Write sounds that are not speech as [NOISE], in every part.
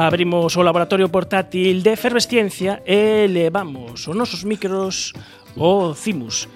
Abrimos o laboratorio portátil de efervesciencia e levamos os nosos micros o CIMUS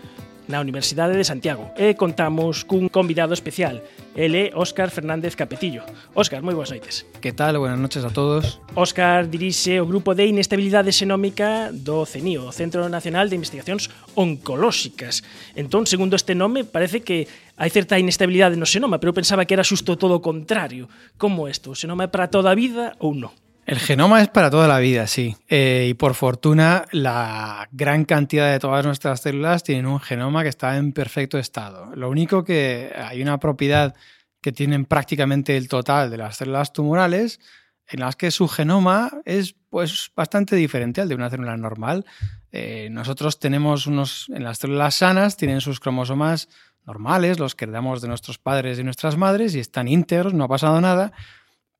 na Universidade de Santiago e contamos cun convidado especial. Ele é Óscar Fernández Capetillo. Óscar, moi boas noites. Que tal? Buenas noches a todos. Óscar dirixe o grupo de inestabilidade xenómica do CENIO, o Centro Nacional de Investigacións Oncolóxicas. Entón, segundo este nome, parece que hai certa inestabilidade no xenoma, pero eu pensaba que era xusto todo o contrario. Como isto? O xenoma é para toda a vida ou non? El genoma es para toda la vida, sí. Eh, y por fortuna, la gran cantidad de todas nuestras células tienen un genoma que está en perfecto estado. Lo único que hay una propiedad que tienen prácticamente el total de las células tumorales, en las que su genoma es pues, bastante diferente al de una célula normal. Eh, nosotros tenemos unos, en las células sanas, tienen sus cromosomas normales, los que heredamos de nuestros padres y nuestras madres, y están íntegros, no ha pasado nada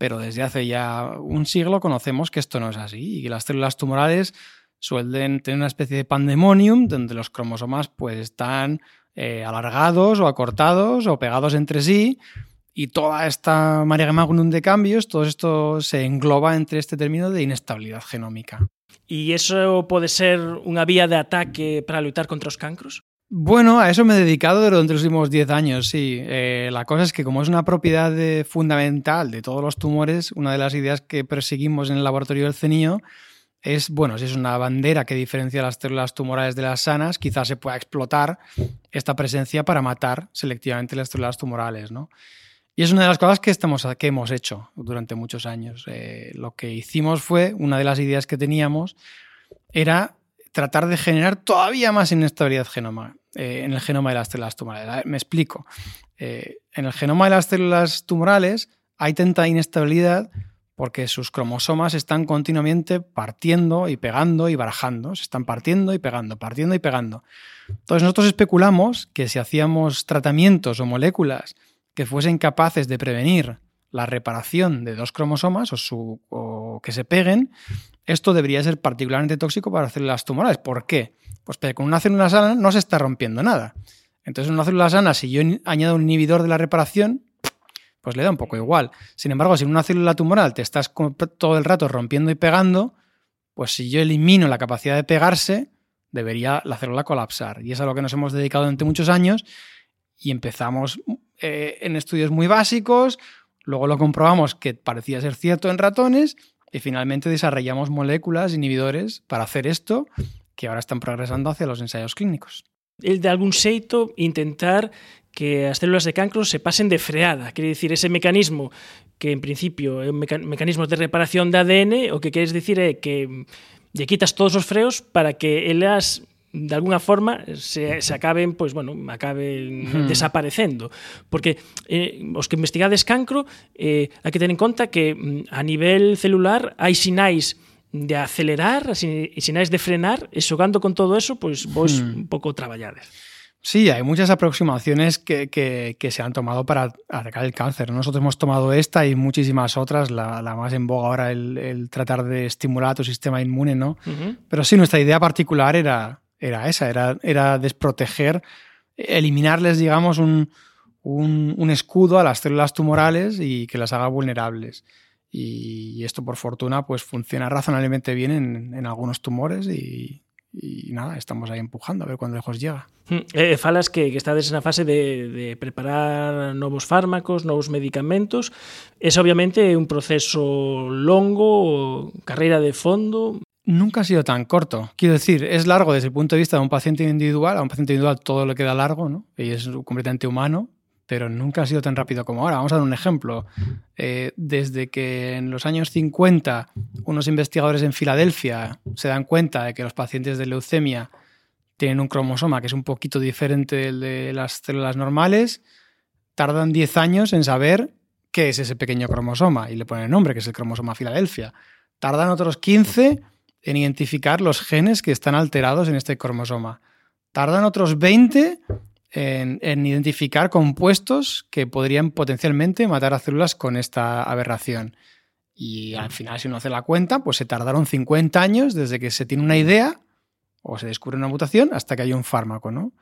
pero desde hace ya un siglo conocemos que esto no es así y que las células tumorales suelen tener una especie de pandemonium donde los cromosomas pues están eh, alargados o acortados o pegados entre sí y toda esta marea magnum de cambios, todo esto se engloba entre este término de inestabilidad genómica. ¿Y eso puede ser una vía de ataque para luchar contra los cancros? Bueno, a eso me he dedicado durante los últimos 10 años, sí. Eh, la cosa es que como es una propiedad fundamental de todos los tumores, una de las ideas que perseguimos en el laboratorio del CENIO es, bueno, si es una bandera que diferencia las células tumorales de las sanas, quizás se pueda explotar esta presencia para matar selectivamente las células tumorales, ¿no? Y es una de las cosas que, estamos, que hemos hecho durante muchos años. Eh, lo que hicimos fue, una de las ideas que teníamos era tratar de generar todavía más inestabilidad genoma. Eh, en el genoma de las células tumorales. Me explico. Eh, en el genoma de las células tumorales hay tanta inestabilidad porque sus cromosomas están continuamente partiendo y pegando y barajando. Se están partiendo y pegando, partiendo y pegando. Entonces nosotros especulamos que si hacíamos tratamientos o moléculas que fuesen capaces de prevenir la reparación de dos cromosomas o, o que se peguen, esto debería ser particularmente tóxico para células tumorales. ¿Por qué? Pues con una célula sana no se está rompiendo nada. Entonces, en una célula sana, si yo añado un inhibidor de la reparación, pues le da un poco igual. Sin embargo, si en una célula tumoral te estás todo el rato rompiendo y pegando, pues si yo elimino la capacidad de pegarse, debería la célula colapsar. Y es a lo que nos hemos dedicado durante muchos años y empezamos eh, en estudios muy básicos, luego lo comprobamos que parecía ser cierto en ratones y finalmente desarrollamos moléculas inhibidores para hacer esto que ahora están progresando hacia los ensayos clínicos. El de algún xeito intentar que as células de cancro se pasen de freada, quere dicir, ese mecanismo que en principio un meca mecanismo de reparación de ADN, o que queres dicir é que lle quitas todos os freos para que elas de alguna forma se, se acaben, pois, bueno, acaben hmm. desaparecendo. Porque eh, os que investigades cancro, eh, hai que ter en conta que mm, a nivel celular hai sinais de acelerar y sinais de frenar y xogando con todo eso, pues vos hmm. un poco traballades. Sí, hay muchas aproximaciones que, que, que, se han tomado para atacar el cáncer. Nosotros hemos tomado esta y muchísimas otras, la, la más en boga ahora, el, el, tratar de estimular tu sistema inmune, ¿no? Uh -huh. Pero sí, nuestra idea particular era, era esa, era, era desproteger, eliminarles, digamos, un, un, un escudo a las células tumorales y que las haga vulnerables. Y esto, por fortuna, pues funciona razonablemente bien en, en algunos tumores y, y nada, estamos aí empujando a ver cuándo lejos llega. Eh, falas que, que estades na fase de, de preparar novos fármacos, novos medicamentos. Es obviamente un proceso longo, carreira de fondo. Nunca ha sido tan corto. Quiero decir, es largo desde el punto de vista de un paciente individual. A un paciente individual todo le queda largo, ¿no? Y es completamente humano pero nunca ha sido tan rápido como ahora. Vamos a dar un ejemplo. Eh, desde que en los años 50 unos investigadores en Filadelfia se dan cuenta de que los pacientes de leucemia tienen un cromosoma que es un poquito diferente del de las células normales, tardan 10 años en saber qué es ese pequeño cromosoma y le ponen el nombre, que es el cromosoma Filadelfia. Tardan otros 15 en identificar los genes que están alterados en este cromosoma. Tardan otros 20 en, identificar compuestos que podrían potencialmente matar a células con esta aberración. Y al final, si uno hace la cuenta, pues se tardaron 50 años desde que se tiene una idea o se descubre una mutación hasta que hay un fármaco, ¿no?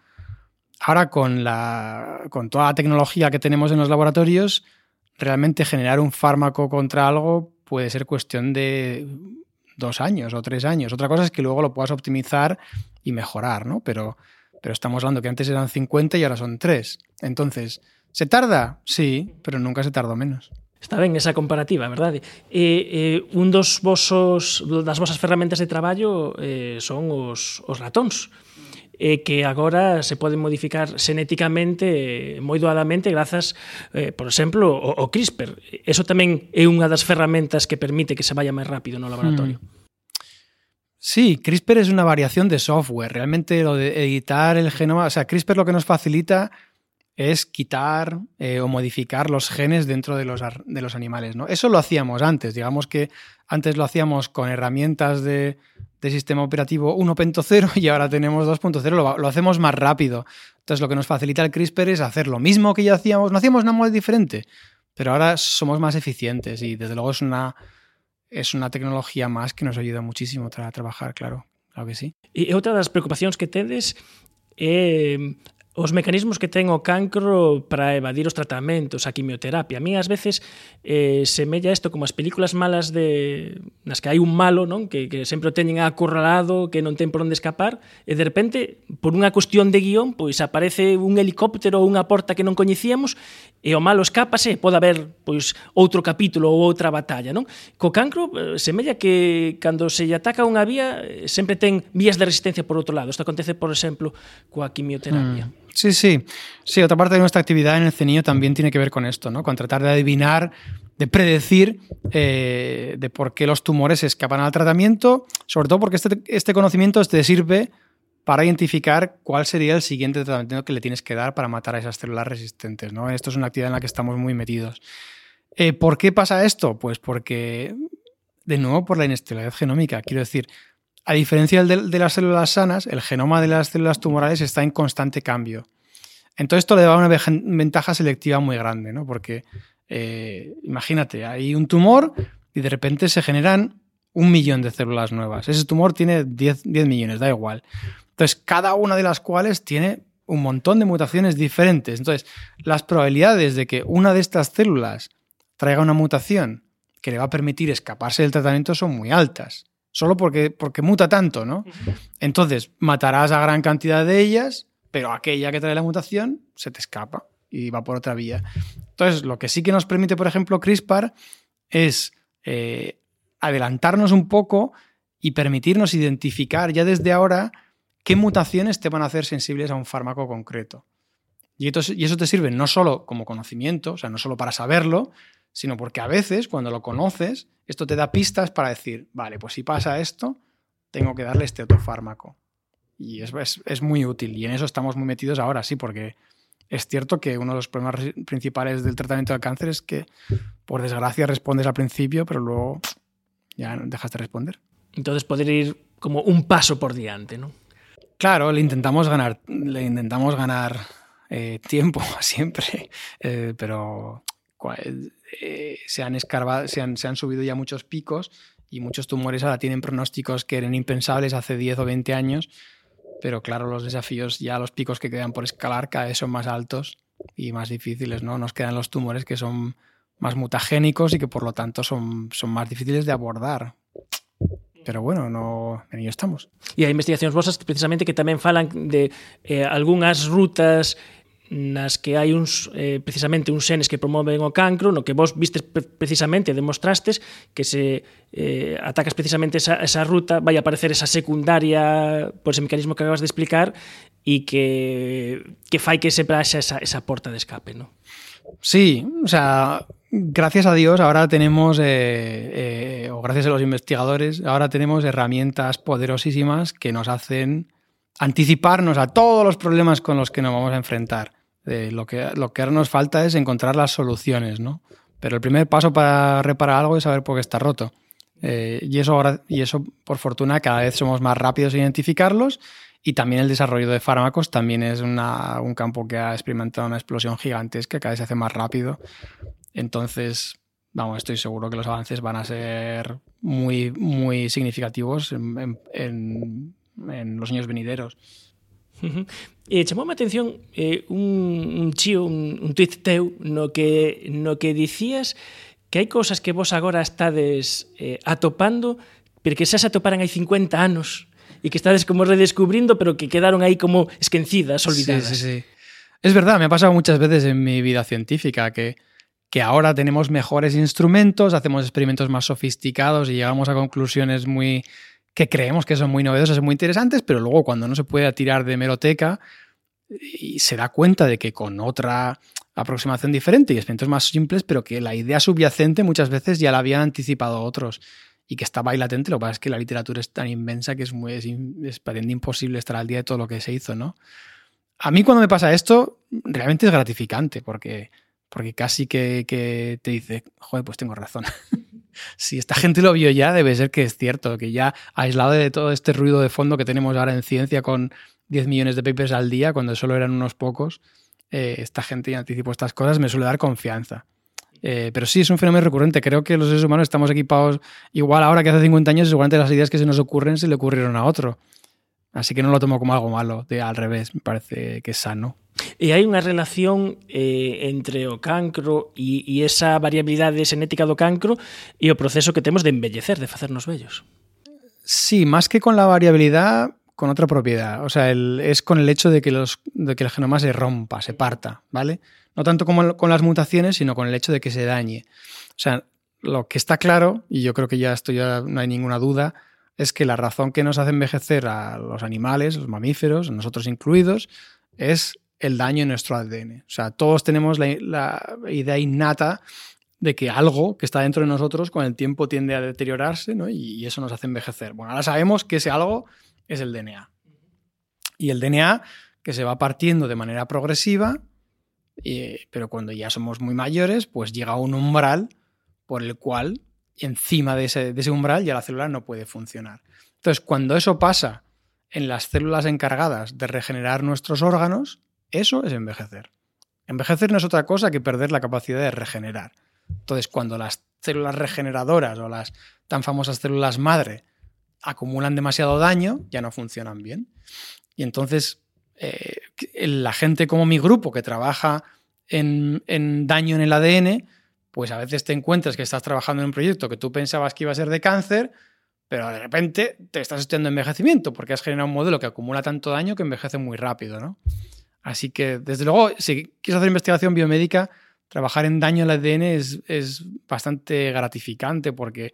Ahora, con, la, con toda la tecnología que tenemos en los laboratorios, realmente generar un fármaco contra algo puede ser cuestión de dos años o tres años. Otra cosa es que luego lo puedas optimizar y mejorar, ¿no? Pero, pero estamos hablando que antes eran 50 y ahora son 3. Entonces, ¿se tarda? Sí, pero nunca se tardó menos. Está ben esa comparativa, verdade? E, eh, un dos vosos das vosas ferramentas de traballo eh, son os, os ratóns. Eh, que agora se poden modificar xenéticamente moi doadamente grazas, eh, por exemplo, o, o CRISPR. Eso tamén é unha das ferramentas que permite que se vaya máis rápido no laboratorio. Hmm. Sí, CRISPR es una variación de software. Realmente lo de editar el genoma, o sea, CRISPR lo que nos facilita es quitar eh, o modificar los genes dentro de los, de los animales. Eso lo hacíamos antes, digamos que antes lo hacíamos con herramientas de, de sistema operativo 1.0 [LAUGHS] y ahora tenemos 2.0, lo, lo, hacemos más rápido. Entonces lo que nos facilita el CRISPR es hacer lo mismo que ya hacíamos, no hacíamos nada muy diferente, pero ahora somos más eficientes y desde luego es una, es una tecnología más que nos ayuda muchísimo a trabajar, claro, claro que sí. Y otra de las preocupaciones que tedes eh, os mecanismos que ten o cancro para evadir os tratamentos, a quimioterapia. A mí ás veces eh, semella isto como as películas malas de nas que hai un malo, non, que que sempre o teñen acorralado, que non ten por onde escapar, e de repente, por unha cuestión de guión, pois aparece un helicóptero ou unha porta que non coñecíamos e o malo escápase, pode haber pois outro capítulo ou outra batalla, non? Co cancro eh, semella que cando se lle ataca unha vía eh, sempre ten vías de resistencia por outro lado. Isto acontece, por exemplo, coa quimioterapia. Mm Sí, sí. Sí, otra parte de nuestra actividad en el CENIO también tiene que ver con esto, ¿no? Con tratar de adivinar, de predecir eh, de por qué los tumores escapan al tratamiento, sobre todo porque este, este conocimiento te sirve para identificar cuál sería el siguiente tratamiento que le tienes que dar para matar a esas células resistentes. ¿no? Esto es una actividad en la que estamos muy metidos. Eh, ¿Por qué pasa esto? Pues porque, de nuevo, por la inestabilidad genómica. Quiero decir, a diferencia de, las células sanas, el genoma de las células tumorales está en constante cambio. Entonces esto le da una ventaja selectiva muy grande, ¿no? Porque eh, imagínate, hay un tumor y de repente se generan un millón de células nuevas. Ese tumor tiene 10, 10 millones, da igual. Entonces, cada una de las cuales tiene un montón de mutaciones diferentes. Entonces, las probabilidades de que una de estas células traiga una mutación que le va a permitir escaparse del tratamiento son muy altas solo porque, porque muta tanto, ¿no? Entonces, matarás a gran cantidad de ellas, pero aquella que trae la mutación se te escapa y va por otra vía. Entonces, lo que sí que nos permite, por ejemplo, CRISPR es eh, adelantarnos un poco y permitirnos identificar ya desde ahora qué mutaciones te van a hacer sensibles a un fármaco concreto. Y, y eso te sirve no solo como conocimiento, o sea, no solo para saberlo, sino porque a veces cuando lo conoces, esto te da pistas para decir, vale, pues si pasa esto, tengo que darle este otro fármaco. Y es, es, muy útil. Y en eso estamos muy metidos ahora, sí, porque es cierto que uno de los problemas principales del tratamiento del cáncer es que, por desgracia, respondes al principio, pero luego ya dejas de responder. Entonces poder ir como un paso por diante, ¿no? Claro, le intentamos ganar, le intentamos ganar eh, tiempo [LAUGHS] siempre, eh, pero eh, se, han escarbado, se, han, se han subido ya muchos picos y muchos tumores ahora tienen pronósticos que eran impensables hace 10 o 20 años, pero claro, los desafíos, ya los picos que quedan por escalar cada vez son más altos y más difíciles, ¿no? Nos quedan los tumores que son más mutagénicos y que por lo tanto son, son más difíciles de abordar. Pero bueno, no, en ello estamos. E hai investigacións vosas precisamente que tamén falan de eh, rutas nas que hai uns eh, precisamente uns xenes que promoven o cancro, no que vos vistes pre precisamente demostrastes que se eh, atacas precisamente esa, esa ruta vai aparecer esa secundaria por ese mecanismo que acabas de explicar e que, que fai que se praxe esa, esa porta de escape. Sí, o sea, gracias a Dios ahora tenemos, eh, o gracias a los investigadores, ahora tenemos herramientas poderosísimas que nos hacen anticiparnos a todos los problemas con los que nos vamos a enfrentar lo, que, lo que ahora nos falta es encontrar las soluciones, ¿no? Pero el primer paso para reparar algo es saber por qué está roto. Eh, y, eso, y eso, por fortuna, cada vez somos más rápidos en identificarlos y también el desarrollo de fármacos también es un campo que ha experimentado una explosión gigantesca, cada vez se hace más rápido. Entonces, vamos, estoy seguro que los avances van a ser muy, muy significativos en, en los años venideros. Uh -huh. E a atención eh, un, un chío, un, un tuit teu no que, no que dicías que hai cousas que vos agora estades eh, atopando pero que xa se atoparan hai 50 anos e que estades como redescubrindo pero que quedaron aí como esquecidas, olvidadas. Sí, sí, sí. Es verdad, me ha pasado muchas veces en mi vida científica que, que ahora tenemos mejores instrumentos, hacemos experimentos más sofisticados y llegamos a conclusiones muy que creemos que son muy novedosas y muy interesantes, pero luego cuando no se puede tirar de meroteca y se da cuenta de que con otra aproximación diferente y experimentos más simples, pero que la idea subyacente muchas veces ya la habían anticipado otros y que estaba ahí latente. Lo que pasa es que la literatura es tan inmensa que es, muy, es, es imposible estar al día de todo lo que se hizo, ¿no? A mí cuando me pasa esto, realmente es gratificante porque, porque casi que, que te dice, joder, pues tengo razón. [LAUGHS] si esta gente lo vio ya, debe ser que es cierto, que ya aislado de todo este ruido de fondo que tenemos ahora en ciencia con 10 millones de papers al día, cuando solo eran unos pocos, eh, esta gente anticipó estas cosas, me suele dar confianza. Eh, pero sí, es un fenómeno recurrente. Creo que los seres humanos estamos equipados igual ahora que hace 50 años, seguramente las ideas que se nos ocurren se le ocurrieron a otro. Así que no lo tomo como algo malo, de al revés, me parece que es sano. E hai unha relación eh, entre o cancro e, e esa variabilidade xenética do cancro e o proceso que temos de embellecer, de facernos bellos. Sí, más que con la variabilidad, con otra propiedad. O sea, el, es con el hecho de que, los, de que el genoma se rompa, se parta, ¿vale? No tanto como con las mutaciones, sino con el hecho de que se dañe. O sea, lo que está claro, y yo creo que ya esto ya no hay ninguna duda, es que la razón que nos hace envejecer a los animales, los mamíferos, nosotros incluidos, es el daño en nuestro ADN. O sea, todos tenemos la, idea innata de que algo que está dentro de nosotros con el tiempo tiende a deteriorarse ¿no? y eso nos hace envejecer. Bueno, ahora sabemos que ese algo es el DNA. Y el DNA que se va partiendo de manera progresiva, y, pero cuando ya somos muy mayores, pues llega a un umbral por el cual encima de ese, umbral ya la célula no puede funcionar. Entonces, cuando eso pasa en las células encargadas de regenerar nuestros órganos, eso es envejecer. Envejecer no es otra cosa que perder la capacidad de regenerar. Entonces, cuando las células regeneradoras o las tan famosas células madre acumulan demasiado daño, ya no funcionan bien. Y entonces, eh, la gente como mi grupo que trabaja en daño en el ADN, pues a veces te encuentras que estás trabajando en un proyecto que tú pensabas que iba a ser de cáncer, pero de repente te estás estudiando envejecimiento porque has generado un modelo que acumula tanto daño que envejece muy rápido, ¿no? Así que, desde luego, si quieres hacer investigación biomédica, trabajar en daño al ADN es, bastante gratificante porque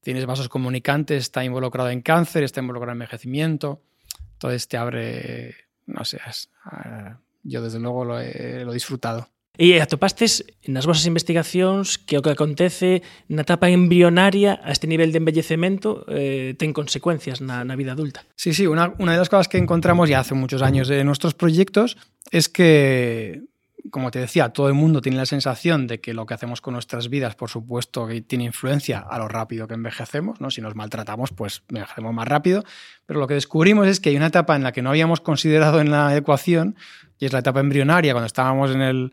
tienes vasos comunicantes, está involucrado en cáncer, está involucrado en envejecimiento, entonces te abre, no sé, yo desde luego lo he, lo he disfrutado. E atopastes nas vosas investigacións que o que acontece na etapa embrionaria a este nivel de embellecemento eh, ten consecuencias na, na vida adulta. Sí, sí, una, una de las cosas que encontramos ya hace muchos años de nuestros proyectos es que como te decía, todo el mundo tiene la sensación de que lo que hacemos con nuestras vidas, por supuesto, tiene influencia a lo rápido que envejecemos, ¿no? Si nos maltratamos, pues envejecemos más rápido. Pero lo que descubrimos es que hay una etapa en la que no habíamos considerado en la ecuación, y es la etapa embrionaria, cuando estábamos en el,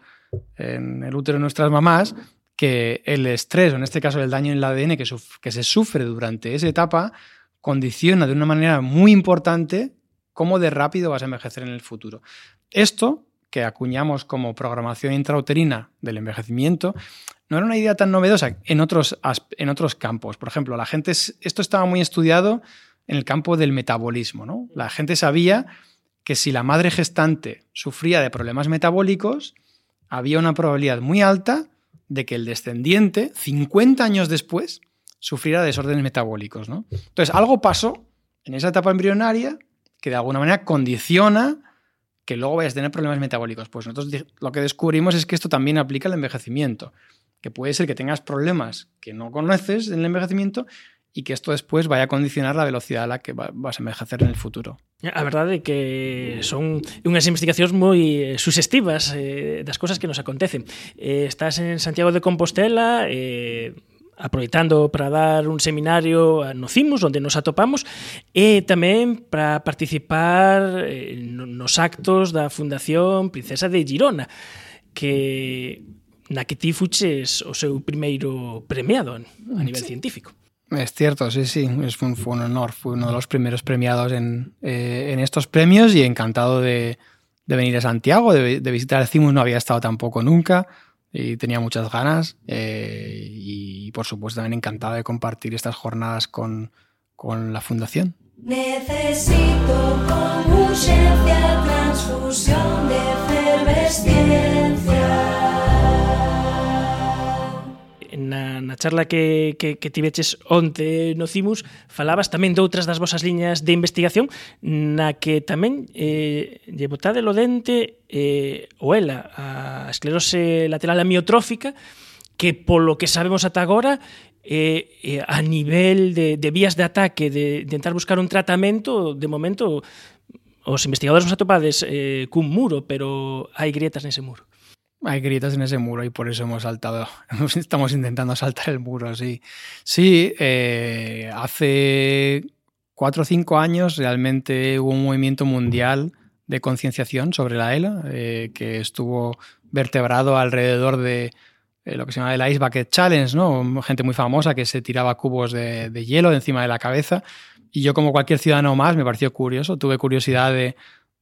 en el útero de nuestras mamás, que el estrés, o en este caso el daño en el ADN que, se sufre durante esa etapa, condiciona de una manera muy importante cómo de rápido vas a envejecer en el futuro. Esto que acuñamos como programación intrauterina del envejecimiento, no era una idea tan novedosa en otros, en otros campos. Por ejemplo, la gente, esto estaba muy estudiado en el campo del metabolismo. ¿no? La gente sabía que si la madre gestante sufría de problemas metabólicos, había una probabilidad muy alta de que el descendiente, 50 años después, sufriera desórdenes metabólicos. ¿no? Entonces, algo pasó en esa etapa embrionaria que de alguna manera condiciona que luego vayas a tener problemas metabólicos. Pues nosotros lo que descubrimos es que esto también aplica al envejecimiento, que puede ser que tengas problemas que no conoces en el envejecimiento y que esto después vaya a condicionar la velocidade a la que vas a envejecer en el futuro. A verdade é que son unhas investigacións moi susestivas eh, das eh, cousas que nos acontecen. Eh, estás en Santiago de Compostela, eh, aproveitando para dar un seminario a Nocimos, onde nos atopamos, e tamén para participar eh, nos actos da Fundación Princesa de Girona, que na que ti fuches o seu primeiro premiado a nivel sí. científico. Es cierto, sí, sí, es, un, fue un honor, fue uno de los primeros premiados en, eh, estos premios y encantado de, venir a Santiago, de, visitar el CIMUS, no había estado tampoco nunca y tenía muchas ganas eh, y por supuesto también encantado de compartir estas jornadas con, la Fundación. Necesito con transfusión de. na, na charla que, que, que tiveches onte no CIMUS falabas tamén doutras das vosas liñas de investigación na que tamén eh, lle botade lo dente eh, o ela a esclerose lateral amiotrófica que polo que sabemos ata agora eh, eh, a nivel de, de vías de ataque de, de intentar buscar un tratamento de momento os investigadores vos atopades eh, cun muro pero hai grietas nese muro. Hay grietas en ese muro y por eso hemos saltado, [LAUGHS] estamos intentando saltar el muro, sí. Sí, eh, hace cuatro o cinco años realmente hubo un movimiento mundial de concienciación sobre la ELA, eh, que estuvo vertebrado alrededor de eh, lo que se llama el Ice Bucket Challenge, ¿no? Gente muy famosa que se tiraba cubos de, de hielo encima de la cabeza. Y yo, como cualquier ciudadano más, me pareció curioso, tuve curiosidad de,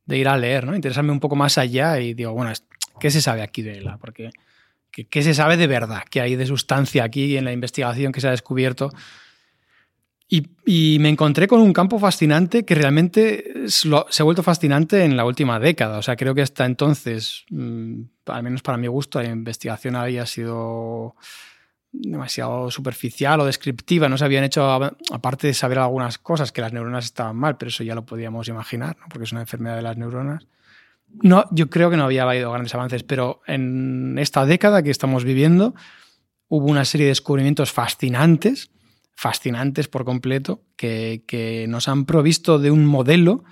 de ir a leer, ¿no? Interesarme un poco más allá y digo, bueno, ¿Qué se sabe aquí de ELA? Porque, ¿qué, ¿qué, se sabe de verdad? ¿Qué hay de sustancia aquí en la investigación que se ha descubierto? Y, y me encontré con un campo fascinante que realmente se ha vuelto fascinante en la última década. O sea, creo que hasta entonces, mmm, al menos para mi gusto, la investigación había sido demasiado superficial o descriptiva. No se habían hecho, aparte de saber algunas cosas, que las neuronas estaban mal, pero eso ya lo podíamos imaginar, ¿no? porque es una enfermedad de las neuronas. No, yo creo que no había habido grandes avances, pero en esta década que estamos viviendo hubo una serie de descubrimientos fascinantes, fascinantes por completo, que, nos han provisto de un modelo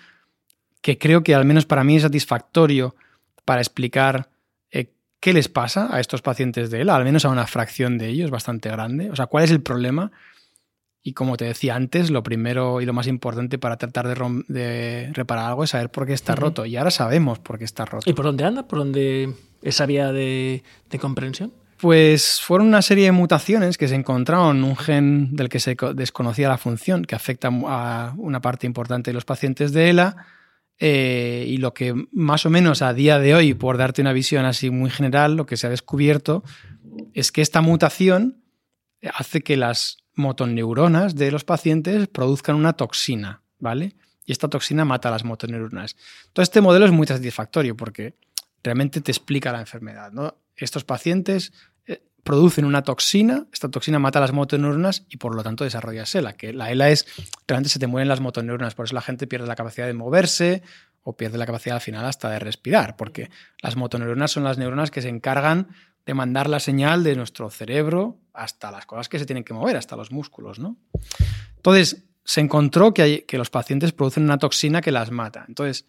que creo que al menos para mí es satisfactorio para explicar eh, qué les pasa a estos pacientes de él, al menos a una fracción de ellos bastante grande. O sea, cuál es el problema y como te decía antes, lo primero y lo más importante para tratar de, de reparar algo es saber por qué está uh -huh. roto. Y ahora sabemos por qué está roto. ¿Y por dónde anda? ¿Por dónde esa vía de, de comprensión? Pues fueron una serie de mutaciones que se encontraron en un gen del que se desconocía la función, que afecta a una parte importante de los pacientes de ELA. Eh, y lo que más o menos a día de hoy, por darte una visión así muy general, lo que se ha descubierto es que esta mutación hace que las motoneuronas de los pacientes produzcan una toxina, ¿vale? Y esta toxina mata a las motoneuronas. Todo este modelo es muy satisfactorio porque realmente te explica la enfermedad, ¿no? Estos pacientes eh, producen una toxina, esta toxina mata a las motoneuronas y por lo tanto desarrolla ELA, que la ELA es, realmente se te mueren las motoneuronas, por eso la gente pierde la capacidad de moverse o pierde la capacidad al final hasta de respirar, porque las motoneuronas son las neuronas que se encargan de mandar la señal de nuestro cerebro hasta las cosas que se tienen que mover, hasta los músculos, ¿no? Entonces, se encontró que, hay, que los pacientes producen una toxina que las mata. Entonces,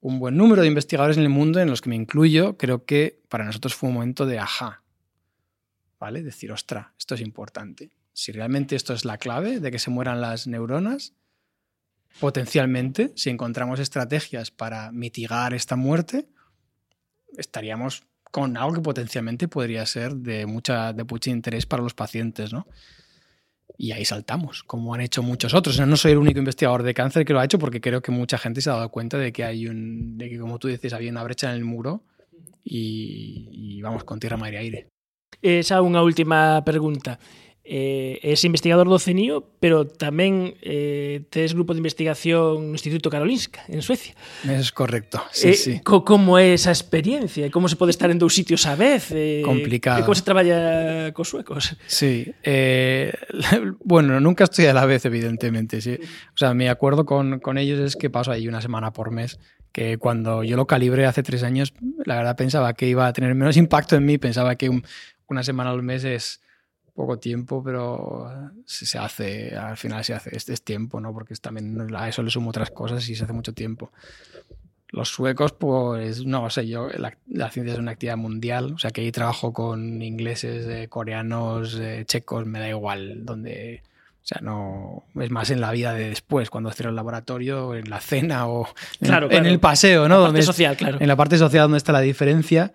un buen número de investigadores en el mundo, en los que me incluyo, creo que para nosotros fue un momento de ajá. ¿Vale? Decir, ostra, esto es importante. Si realmente esto es la clave de que se mueran las neuronas, potencialmente, si encontramos estrategias para mitigar esta muerte, estaríamos con algo que potencialmente podría ser de, mucha, de mucho interés para los pacientes, ¿no? Y ahí saltamos, como han hecho muchos otros. No soy el único investigador de cáncer que lo ha hecho porque creo que mucha gente se ha dado cuenta de que hay un, de que como tú dices, había una brecha en el muro y, vamos con tierra, mar y aire. Esa unha última pregunta. Eh, es investigador do CENIO, pero tamén eh, tes grupo de investigación Instituto Karolinska, en Suecia. Es correcto, sí, eh, sí. Como é esa experiencia? Como se pode estar en dous sitios a vez? Eh, Complicado. como se traballa cos suecos? Sí, eh, [LAUGHS] bueno, nunca estoy a la vez, evidentemente, sí. O sea, mi acuerdo con, con ellos es que paso ahí una semana por mes que cuando yo lo calibré hace tres años, la verdad pensaba que iba a tener menos [LAUGHS] impacto en mí, pensaba que un, una semana al mes es, poco tiempo, pero si se hace, al final se hace, este es tiempo, ¿no? Porque también a eso le sumo otras cosas y se hace mucho tiempo. Los suecos, pues no sé, yo, la, la, ciencia es una actividad mundial, o sea que ahí trabajo con ingleses, eh, coreanos, eh, checos, me da igual, donde, o sea, no, es más en la vida de después, cuando cierro el laboratorio, en la cena o claro, en, claro. en, el paseo, ¿no? La donde parte social, claro. En la parte social donde está la diferencia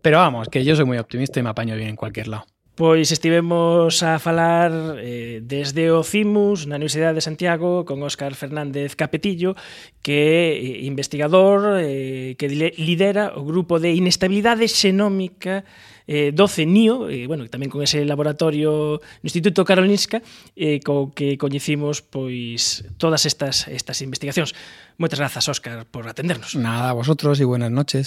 Pero vamos, que yo soy muy optimista y me apaño bien en cualquier lado. Pois estivemos a falar eh, desde o CIMUS na Universidade de Santiago con Óscar Fernández Capetillo que é investigador eh, que lidera o grupo de inestabilidade xenómica eh, 12 NIO, eh, bueno, tamén con ese laboratorio no Instituto Karolinska eh, co que coñecimos pois todas estas estas investigacións. Moitas grazas, Óscar, por atendernos. Nada, a vosotros e buenas noches.